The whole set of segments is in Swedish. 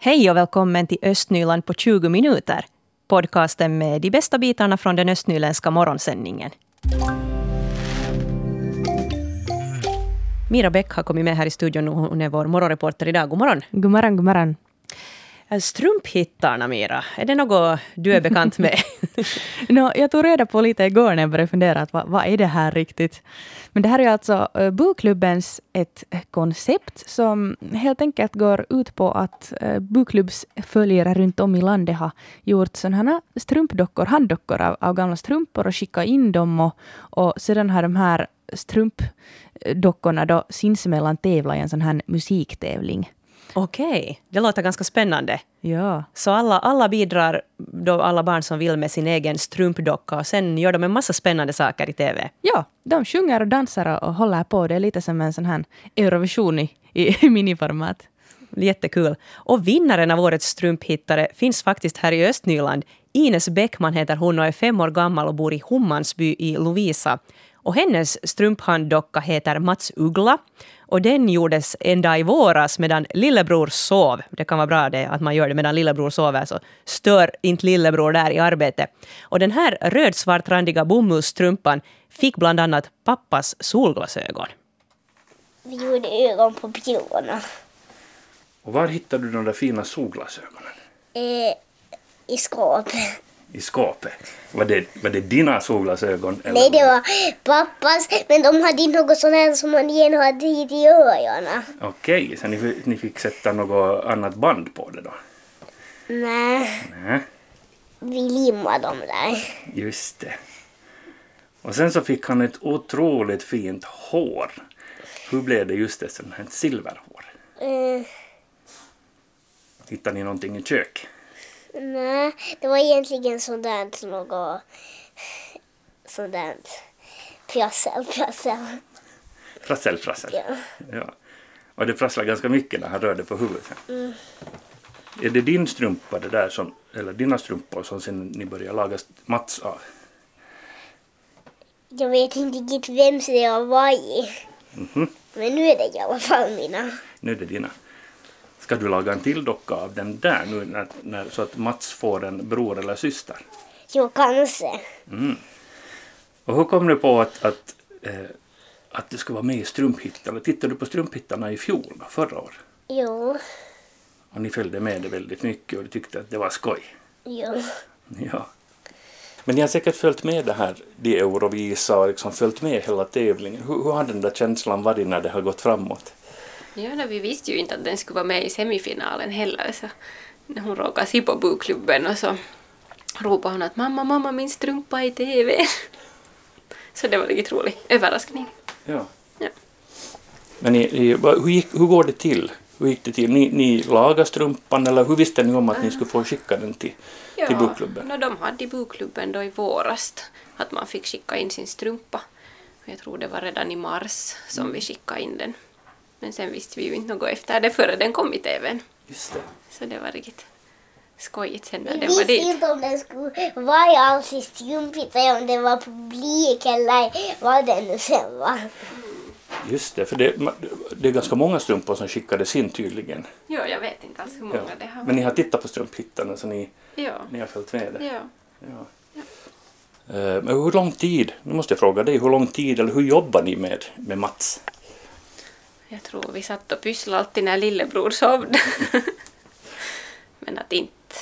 Hej och välkommen till Östnyland på 20 minuter. Podcasten med de bästa bitarna från den östnyländska morgonsändningen. Mira Bäck har kommit med här i studion. Hon är vår morgonreporter idag. God morgon. God morgon, god morgon. Äh, Strumphittarna, Mira, är det något du är bekant med? no, jag tog reda på lite igår när jag började fundera, att vad, vad är det här riktigt? Men det här är alltså uh, ett äh, koncept som helt enkelt går ut på att uh, runt om i landet har gjort sådana här strumpdockor, handdockor av, av gamla strumpor och skickat in dem och, och sedan har de här strumpdockorna då sinsemellan tävlat i en sån här musiktävling. Okej, det låter ganska spännande. Ja. Så alla, alla bidrar, då alla barn som vill, med sin egen strumpdocka och sen gör de en massa spännande saker i TV. Ja, de sjunger och dansar och håller på. Det är lite som en sån här Eurovision i, i miniformat. Jättekul. Och vinnaren av årets strumphittare finns faktiskt här i Östnyland. Ines Bäckman heter hon och är fem år gammal och bor i Hummansby i Lovisa. Och hennes strumphanddocka heter Mats Uggla. Och den gjordes en dag i våras medan lillebror sov. Det kan vara bra det, att man gör det medan lillebror sover, så stör inte lillebror där i arbetet. Och den här rödsvartrandiga bomullstrumpan fick bland annat pappas solglasögon. Vi gjorde ögon på björnen. Och var hittade du de där fina solglasögonen? Eh, I skåpet. I skåpet? Var det, var det dina solglasögon? eller Nej, det var pappas. Men de hade något sånt här som man igen hade hit i öronen. Okej, så ni, ni fick sätta något annat band på det då? Nej, Nej, vi limmade dem där. just det. Och sen så fick han ett otroligt fint hår. Hur blev det just det, sånt här silverhår? Eh, Hittade ni någonting i kök? Nej, det var egentligen sånt där något... Där prassel, prassel. Prassel, prassel. Ja. Ja. Och det prasslade ganska mycket när han rörde på huvudet. Är det din strumpa det där som, eller dina strumpor som sen ni började laga Mats av? Jag vet inte riktigt vems det har varit. Mhm. Men nu är det i alla fall mina. Nu är det dina. Ska du laga en till docka av den där nu när, när, så att Mats får en bror eller syster? Jo, kanske. Och hur kom du på att, att, eh, att du skulle vara med i Strumphittarna? Tittade du på Strumphittarna i fjol, förra året? Jo, Och ni följde med det väldigt mycket och du tyckte att det var skoj? jo. Ja. Men ni har säkert följt med det här, de Eurovisa och liksom följt med hela tävlingen. Hur, hur har den där känslan varit när det har gått framåt? Ja, no, vi visste ju inte att den skulle vara med i semifinalen heller. Så när hon råkade se på bokklubben och så ropade hon att mamma, mamma, min strumpa i TV. Så det var riktigt rolig överraskning. Ja. Ja. Men ni, ni, hur, gick, hur går det till? Hur gick det till? Ni, ni lagade strumpan eller hur visste ni om att ni skulle få skicka den till, till bokklubben? no, de hade i bokklubben då i våras att man fick skicka in sin strumpa. Jag tror det var redan i mars som vi skickade in den. Men sen visste vi ju inte något efter det före den kom i TVn. Just det. Så det var riktigt skojigt sen när Vi den var visste dit. inte om den skulle vara alls i strumphyttan, om det var publik eller vad det nu sen var. Just det, för det, det är ganska många strumpor som skickades in tydligen. Ja, jag vet inte alls hur Ja. många det har Men ni har tittat på Strumphittarna så ni, Ja. ni har följt med det? ja. Ja. Eh, Men hur lång tid, nu måste jag fråga dig, hur lång tid eller hur jobbar ni med, med Mats? Jag tror vi satt och pysslade alltid när lillebror sovde. Men att inte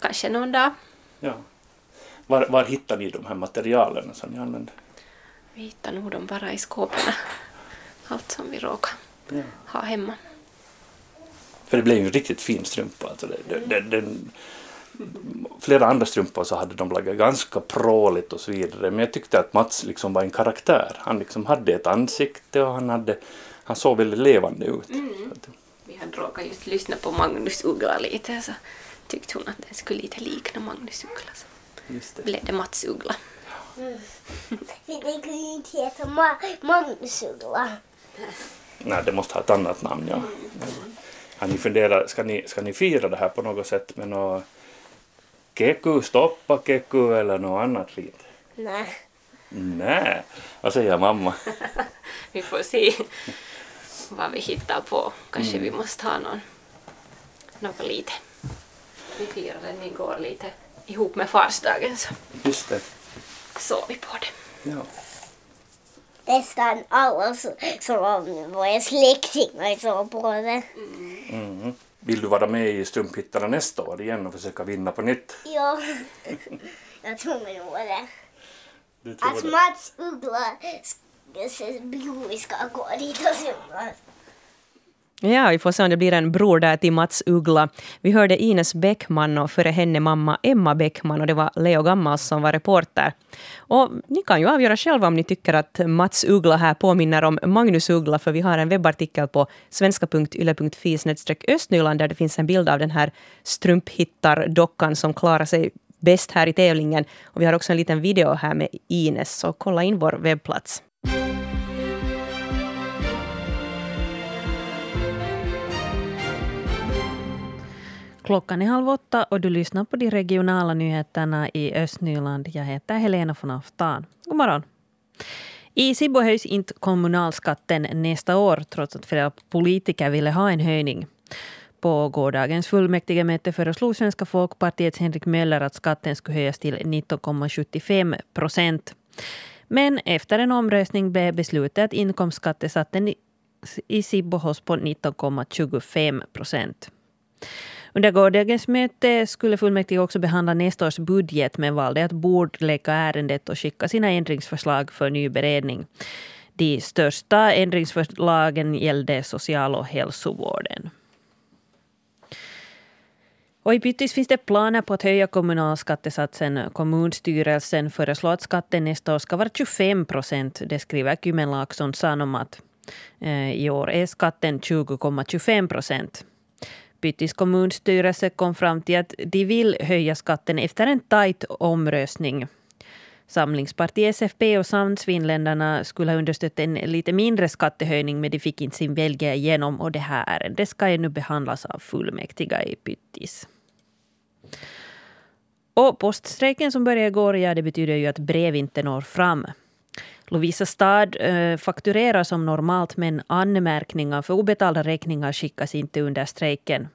kanske någon dag. Ja. Var, var hittar ni de här materialen som ni använder? Vi hittade nog dem bara i skåpen. Allt som vi råkade Ja. ha hemma. För det blev ju en riktigt fin strumpa. Alltså det, det, det, flera andra strumpor så hade de lagat ganska pråligt och så vidare. Men jag tyckte att Mats liksom var en karaktär. Han liksom hade ett ansikte och han, hade, han såg väldigt levande ut. Att, Vi hade råkat just lyssna på Magnus Uggla lite så tyckte hon att den skulle lite likna Magnus Uggla. Så just det. blev det Mats Uggla. Det kunde ju inte heta Ma- Magnus Uggla. Nej, det måste ha ett annat namn, ja. Har ni funderat, ska ni, ska ni fira det här på något sätt med något keku, stoppa keku eller något annat fint? Nej. Nej, vad säger mamma? Vi får se vad vi hittar på. Kanske vi måste ha någon något lite. Vi firade den igår lite ihop med farsdagen så Just det. såg vi på det. Ja. Nästan alla som var släktingar såg på det. Mm. Vill du vara med i Strumphittare nästa år igen och försöka vinna på nytt? Ja, jag tror nog det. Du tror Att det? Mats Uggla bror ska gå dit och sjunga. Ja, vi får se om det blir en bror där till Mats Uggla. Vi hörde Ines Bäckman och före henne mamma Emma Bäckman och det var Leo Gammals som var reporter. Och ni kan ju avgöra själva om ni tycker att Mats Uggla här påminner om Magnus Uggla, för vi har en webbartikel på svenska.yle.fi östnyland där det finns en bild av den här strumphittardockan som klarar sig bäst här i tävlingen. Och vi har också en liten video här med Ines, så kolla in vår webbplats. Klockan är halv åtta och du lyssnar på de regionala nyheterna i Östnyland. Jag heter Helena von Aftan. God morgon. I Sibbo höjs inte kommunalskatten nästa år trots att flera politiker ville ha en höjning. På gårdagens fullmäktigemöte föreslog Svenska folkpartiets Henrik Möller att skatten skulle höjas till 19,75 procent. Men efter en omröstning blev beslutet att inkomstskattesatsen i- i Sibbo hålls på 19,25 procent. Under gårdagens möte skulle fullmäktige också behandla nästa års budget men valde att bordlägga ärendet och skicka sina ändringsförslag för ny beredning. De största ändringsförslagen gällde social och hälsovården. Och I Pyttis finns det planer på att höja kommunalskattesatsen. Kommunstyrelsen föreslår att skatten nästa år ska vara 25 procent. Det skriver Kymen Laakson Sanomat. Eh, I år är skatten 20,25 procent. Pyttis kommunstyrelse kom fram till att de vill höja skatten efter en tajt omröstning. Samlingspartiet SFP och Samsvinländarna skulle ha understött en lite mindre skattehöjning men de fick inte sin vilja igenom och det här ärendet ska ännu behandlas av fullmäktiga i Pyttis. Och poststrejken som började igår, ja, det betyder ju att brev inte når fram. Lovisa stad eh, fakturerar som normalt men anmärkningar för obetalda räkningar skickas inte under strejken.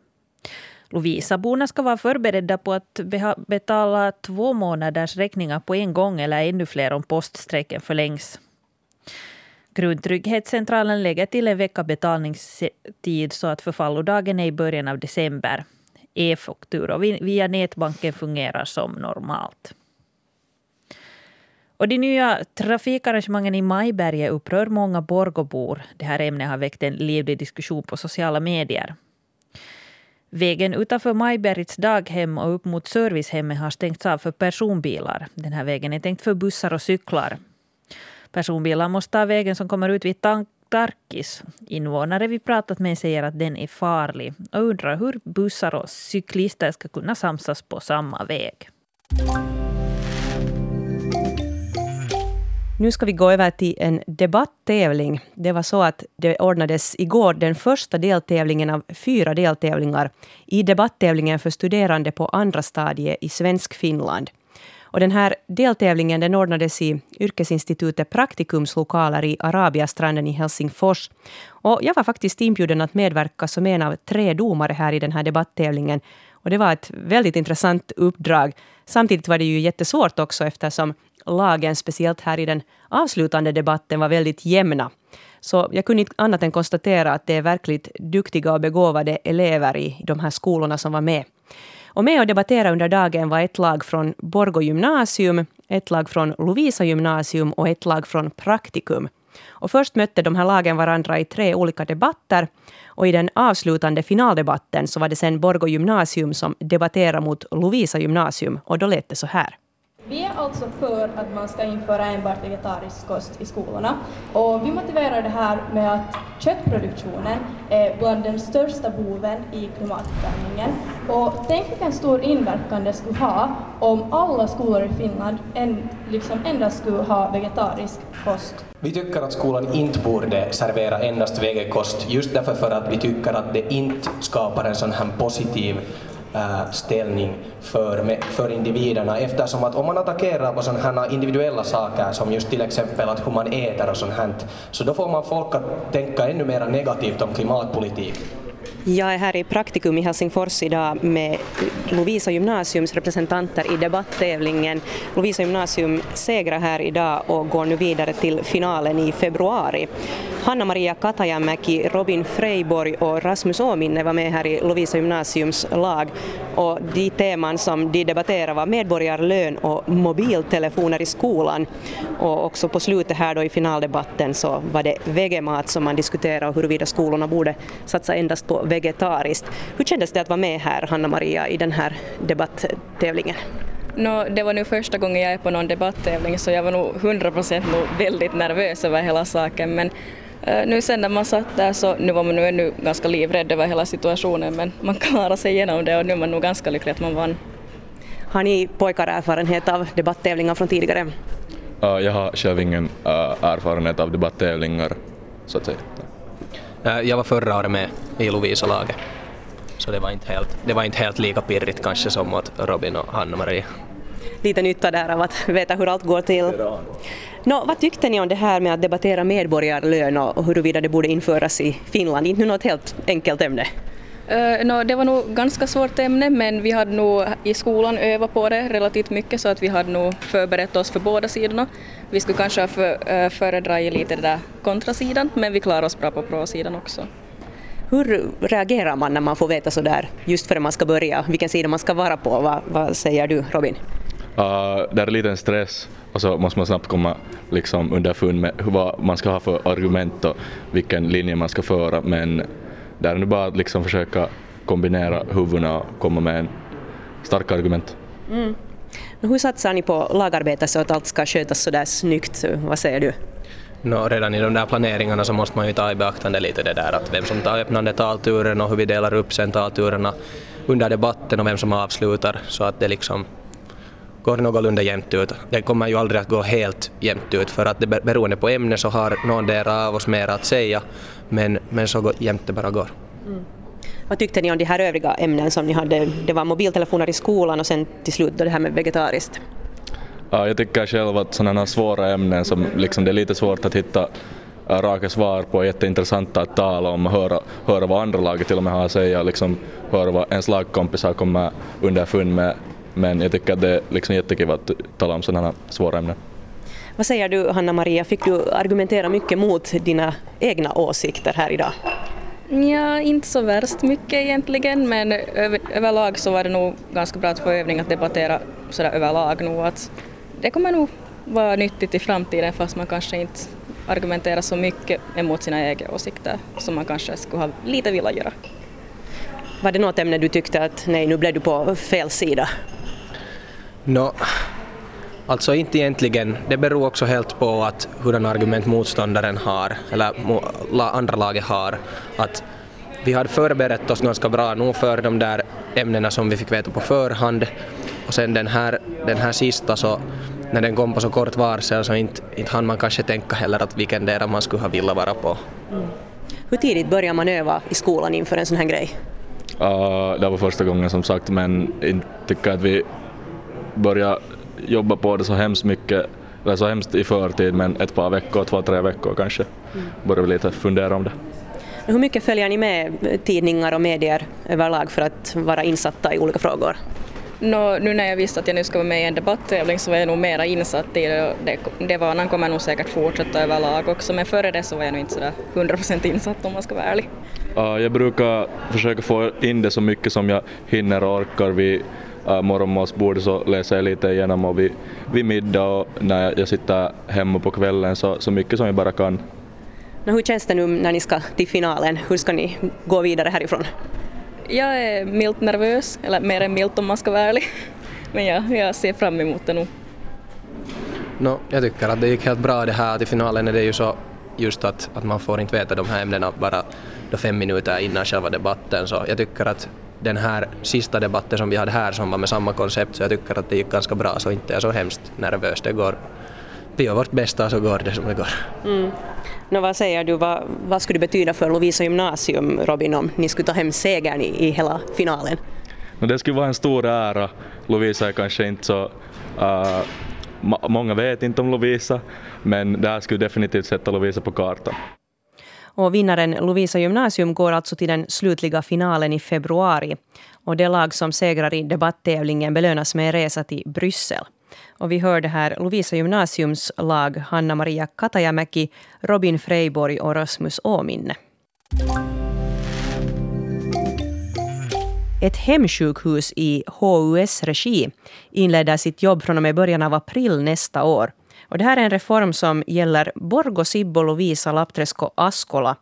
Lovisaborna ska vara förberedda på att betala två månaders räkningar på en gång eller ännu fler om poststrejken förlängs. Grundtrygghetscentralen lägger till en vecka betalningstid så att förfallodagen är i början av december. E-fakturor via nätbanken fungerar som normalt. Och de nya trafikarrangemangen i Majberget upprör många Borgobor. Det här ämnet har väckt en livlig diskussion på sociala medier. Vägen utanför Majberits daghem och upp mot servicehemmet har stängts av för personbilar. Den här vägen är tänkt för bussar och cyklar. Personbilar måste ta vägen som kommer ut vid Tarkis. Invånare vi pratat med säger att den är farlig och undrar hur bussar och cyklister ska kunna samsas på samma väg. Nu ska vi gå över till en debatttävling. Det var så att det ordnades igår den första deltävlingen av fyra deltävlingar i debattävlingen för studerande på andra stadiet i Svensk Finland. Och den här deltävlingen den ordnades i Yrkesinstitutet Praktikums lokaler i Arabiastranden i Helsingfors. Och jag var faktiskt inbjuden att medverka som en av tre domare här i den här debattävlingen. Och det var ett väldigt intressant uppdrag. Samtidigt var det ju jättesvårt också eftersom lagen, speciellt här i den avslutande debatten, var väldigt jämna. Så jag kunde inte annat än konstatera att det är verkligt duktiga och begåvade elever i de här skolorna som var med. Och med och debattera under dagen var ett lag från Borgå gymnasium, ett lag från Lovisa gymnasium och ett lag från Praktikum. Och först mötte de här lagen varandra i tre olika debatter. Och i den avslutande finaldebatten så var det sen Borgå gymnasium som debatterade mot Lovisa gymnasium. Och då lät det så här. Vi är alltså för att man ska införa enbart vegetarisk kost i skolorna och vi motiverar det här med att köttproduktionen är bland den största boven i klimatförändringen. Och tänk vilken stor inverkan det skulle ha om alla skolor i Finland en, liksom endast skulle ha vegetarisk kost. Vi tycker att skolan inte borde servera endast vegekost just därför för att vi tycker att det inte skapar en sån här positiv Äh, ställning för, för individerna eftersom att om man attackerar på sådana här individuella saker som just till exempel att hur man äter och sånt här så då får man folk att tänka ännu mer negativt om klimatpolitik. Jag är här i Praktikum i Helsingfors idag med Lovisa gymnasiums representanter i debatttävlingen. Lovisa gymnasium segrar här idag och går nu vidare till finalen i februari. Hanna-Maria Katajamäki, Robin Freiborg och Rasmus Åminne var med här i Lovisa gymnasiums lag och de teman som de debatterade var medborgarlön och mobiltelefoner i skolan. Och också på slutet här då i finaldebatten så var det vegemat som man diskuterade och huruvida skolorna borde satsa endast på vegetariskt. Hur kändes det att vara med här, Hanna-Maria, i den här debatttävlingen? No, det var nu första gången jag är på någon debatttävling så jag var nog 100 procent väldigt nervös över hela saken men nu sen när man satt där så nu var man nu ännu ganska livrädd över hela situationen men man klarade sig igenom det och nu är man nog ganska lycklig att man vann. Har ni pojkar erfarenhet av debatttävlingar från tidigare? Uh, jag har själv ingen uh, erfarenhet av debatttävlingar så att säga. Jag var förra året med i Lovisa-laget. Så det var, inte helt, det var inte helt lika pirrigt kanske som mot Robin och Hanna-Maria. Lite nytta där av att veta hur allt går till. Nå, vad tyckte ni om det här med att debattera medborgarlön och huruvida det borde införas i Finland? Inte något helt enkelt ämne. Uh, no, det var nog ganska svårt ämne men vi hade nog i skolan övat på det relativt mycket så att vi hade nog förberett oss för båda sidorna. Vi skulle kanske ha för, uh, föredragit lite det där kontrasidan men vi klarade oss bra på pro-sidan också. Hur reagerar man när man får veta så där just före man ska börja vilken sida man ska vara på? Va, vad säger du Robin? Uh, det är lite en stress och så måste man snabbt komma liksom underfund med vad man ska ha för argument och vilken linje man ska föra men det är nu bara att liksom försöka kombinera huvudena och komma med en starka argument. Mm. Hur satsar ni på lagarbete så att allt ska skötas så där snyggt? Vad säger du? No, redan i de där planeringarna så måste man ju ta i beaktande lite det där att vem som tar öppnande talturen och hur vi delar upp sen talturerna under debatten och vem som avslutar så att det liksom går någorlunda jämnt ut. Det kommer ju aldrig att gå helt jämnt ut för att det beroende på ämne så har någon av oss mer att säga men, men så jämnt det bara går. Mm. Vad tyckte ni om de här övriga ämnen som ni hade? Det var mobiltelefoner i skolan och sen till slut då det här med vegetariskt. Ja, jag tycker själv att sådana svåra ämnen som liksom det är lite svårt att hitta raka svar på, jätteintressanta att tala om och höra, höra vad andra laget till och med har att säga, liksom höra vad ens lagkompisar kommer underfund med. Men jag tycker att det är liksom jättekul att tala om sådana svåra ämnen. Vad säger du Hanna-Maria, fick du argumentera mycket mot dina egna åsikter här idag? Ja, inte så värst mycket egentligen men över, överlag så var det nog ganska bra att få övning att debattera sådär överlag nog att det kommer nog vara nyttigt i framtiden fast man kanske inte argumenterar så mycket emot sina egna åsikter som man kanske skulle ha lite velat göra. Var det något ämne du tyckte att nej, nu blev du på fel sida? No, alltså inte egentligen. Det beror också helt på att hurdan argument motståndaren har, eller andra laget har. Att vi hade förberett oss ganska bra nog för de där ämnena som vi fick veta på förhand. Och sen den här, den här sista så när den kom på så kort varsel så inte, inte hann man kanske tänka heller att vilken del man skulle ha velat vara på. Mm. Hur tidigt börjar man öva i skolan inför en sån här grej? Uh, det var första gången som sagt men jag tycker att vi börjar jobba på det så hemskt mycket, eller så hemskt i förtid men ett par veckor, två, tre veckor kanske mm. börjar vi lite fundera om det. Hur mycket följer ni med tidningar och medier överlag för att vara insatta i olika frågor? No, nu när jag visste att jag nu ska vara med i en debatttävling så var jag nog mera insatt i det. Det, det vanan kommer nog säkert fortsätta överlag också men före det så var jag nog inte sådär 100% insatt om man ska vara ärlig. Uh, jag brukar försöka få in det så mycket som jag hinner och orkar vid uh, morgonmatsbordet så läser jag lite igenom och vid, vid middag och när jag sitter hemma på kvällen så, så mycket som jag bara kan. No, hur känns det nu när ni ska till finalen? Hur ska ni gå vidare härifrån? Jag är milt nervös, eller mer än milt om man ska vara ärlig. Men ja, jag ser fram emot det nog. No, jag tycker att det gick helt bra det här till finalen är det ju så just att, att man får inte veta de här ämnena bara då fem minuter innan själva debatten så jag tycker att den här sista debatten som vi hade här som var med samma koncept så jag tycker att det gick ganska bra så inte är jag så hemskt nervös. Det går, vi gör vårt bästa så går det som det går. Mm. Nå, vad säger du, vad, vad skulle det betyda för Lovisa gymnasium, Robin, om ni skulle ta hem segern i, i hela finalen? No, det skulle vara en stor ära. Lovisa är kanske inte så... Uh, många vet inte om Lovisa, men det här skulle definitivt sätta Lovisa på kartan. Och vinnaren Lovisa gymnasium går alltså till den slutliga finalen i februari. Och det lag som segrar i debatttävlingen belönas med en resa till Bryssel. Och vi hörde här Lovisa gymnasiums lag Hanna-Maria Katajamäki, Robin Freiborg och Rasmus Åminne. Ett hemsjukhus i HUS regi inleder sitt jobb från och med början av april nästa år. Och det här är en reform som gäller Borgo, Sibbo, Lovisa, Lappträsk och Askola.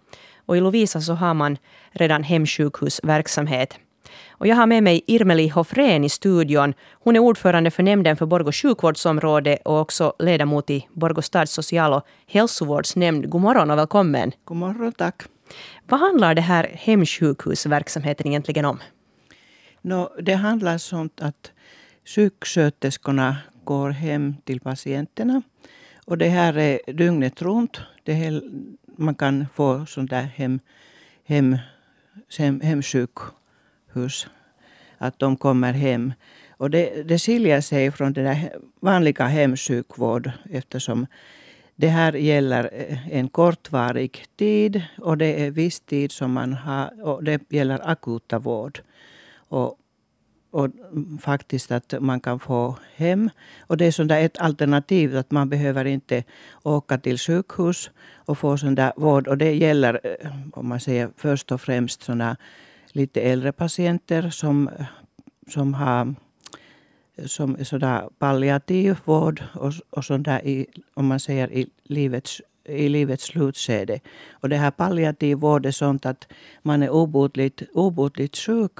Och I Lovisa så har man redan hemsjukhusverksamhet. Och jag har med mig Irmeli Hofrén i studion. Hon är ordförande för nämnden för Borgå sjukvårdsområde och också ledamot i Borgå stads social och hälsovårdsnämnd. God morgon och välkommen. God morgon, tack. Vad handlar det här hemsjukhusverksamheten egentligen om? No, det handlar om att sjuksköterskorna går hem till patienterna. Och det här är dygnet runt. Det är, man kan få sånt där hem, hem, hem, hemsjukhus. Att de kommer hem. Och det, det skiljer sig från den där vanliga hemsjukvård eftersom det här gäller eh, en kortvarig tid och det är viss tid som man har och det gäller akuta vård. Och, och faktiskt att man kan få hem. Och det är sånt ett alternativ att man behöver inte åka till sjukhus och få sån där vård. Och det gäller eh, om man säger först och främst såna lite äldre patienter som, som har som sådär palliativ vård och, och sånt där i, om man säger i livets i livets slutskede. Och det här palliativ vård är sånt att man är obotligt, obotligt sjuk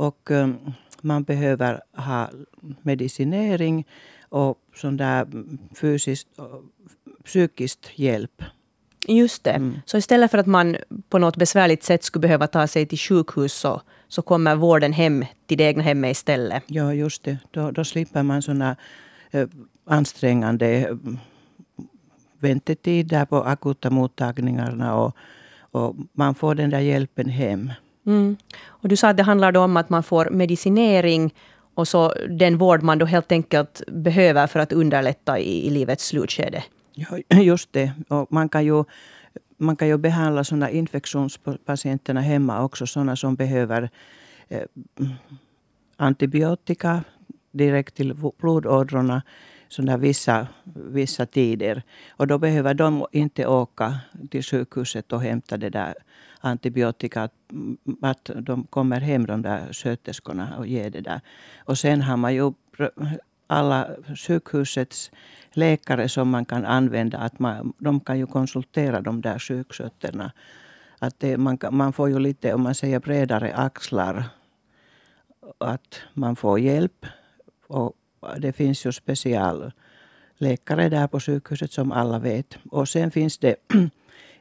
och um, man behöver ha medicinering och sån där fysiskt och psykiskt hjälp. Just det. Mm. Så istället för att man på något besvärligt sätt skulle behöva ta sig till sjukhus så, så kommer vården hem till det egna hemmet istället? Ja, just det. Då, då slipper man såna eh, ansträngande eh, väntetider på akuta mottagningarna och, och man får den där hjälpen hem. Mm. Och du sa att det handlar om att man får medicinering och så den vård man då helt enkelt behöver för att underlätta i, i livets slutskede. Ja, just det. Och man kan ju man kan ju behandla sådana infektionspatienterna hemma också. Sådana som behöver eh, antibiotika direkt till blodådrorna sådana vissa, vissa tider. Och då behöver de inte åka till sjukhuset och hämta det där antibiotika. Att de kommer hem, de där sköterskorna, och ger det där. Och sen har man ju alla sjukhusets läkare som man kan använda. Att man, de kan ju konsultera de där sjuksköterna. Att det, man, man får ju lite, om man säger bredare axlar. Att man får hjälp. Och det finns ju specialläkare där på sjukhuset som alla vet. Och sen finns det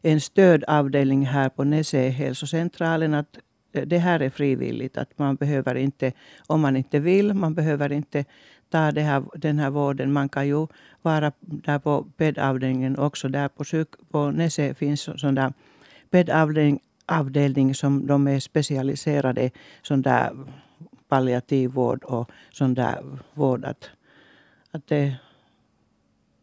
en stödavdelning här på Näse hälsocentralen. Att eh, det här är frivilligt. Att man behöver inte, om man inte vill, man behöver inte ta det här, den här vården. Man kan ju vara där på bäddavdelningen också. Där på, sjuk, på Näse finns sån där bäddavdelning avdelning som de är specialiserade sån där palliativ vård och sån där vård. Att, att det,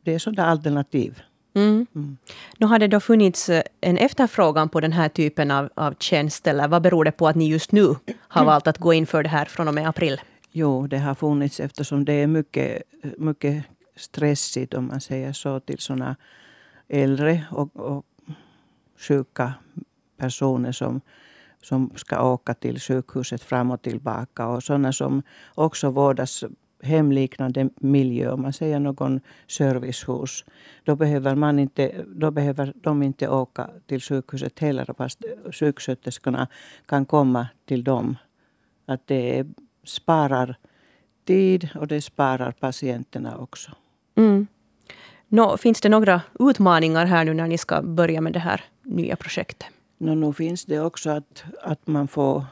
det är sådana alternativ. Mm. Mm. Nu har det då funnits eh, en efterfrågan på den här typen av, av tjänst, eller vad beror det på att ni just nu har mm. valt att gå in för det här från och med april? Jo, det har funnits eftersom det är mycket, mycket stressigt, om man säger så, till sådana äldre och, och sjuka personer som, som ska åka till sjukhuset fram och tillbaka och sådana som också vårdas hemliknande miljö, om man säger någon servicehus, då behöver, man inte, då behöver de inte åka till sjukhuset heller fast sjuksköterskorna kan komma till dem. Att det sparar tid och det sparar patienterna också. Mm. Nå, finns det några utmaningar här nu när ni ska börja med det här nya projektet? Nå, nu finns det också att, att man får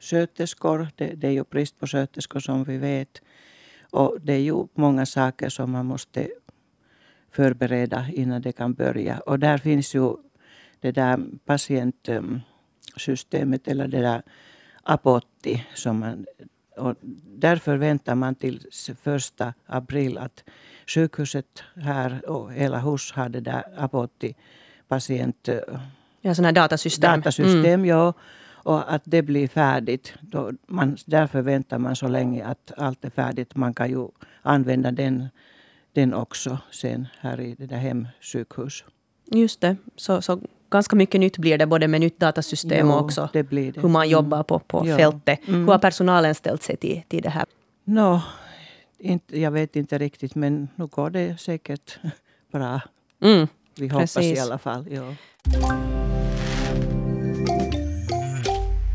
sköterskor. Det, det är ju brist på sköterskor som vi vet. Och det är ju många saker som man måste förbereda innan det kan börja. Och där finns ju det där patientsystemet eller det där Apotti. Som man, och därför väntar man till första april att sjukhuset här och hela hus har det där Apotti patient Ja, sådana datasystem. datasystem mm. ja, och att det blir färdigt. Då man, därför väntar man så länge att allt är färdigt. Man kan ju använda den, den också sen här i det där hemsjukhus. Just det. Så, så ganska mycket nytt blir det, både med nytt datasystem jo, och också det det. hur man jobbar på, på ja. fältet. Mm. Hur har personalen ställt sig till, till det här? No, inte, jag vet inte riktigt, men nu går det säkert bra. Mm. Vi hoppas Precis. i alla fall. Ja.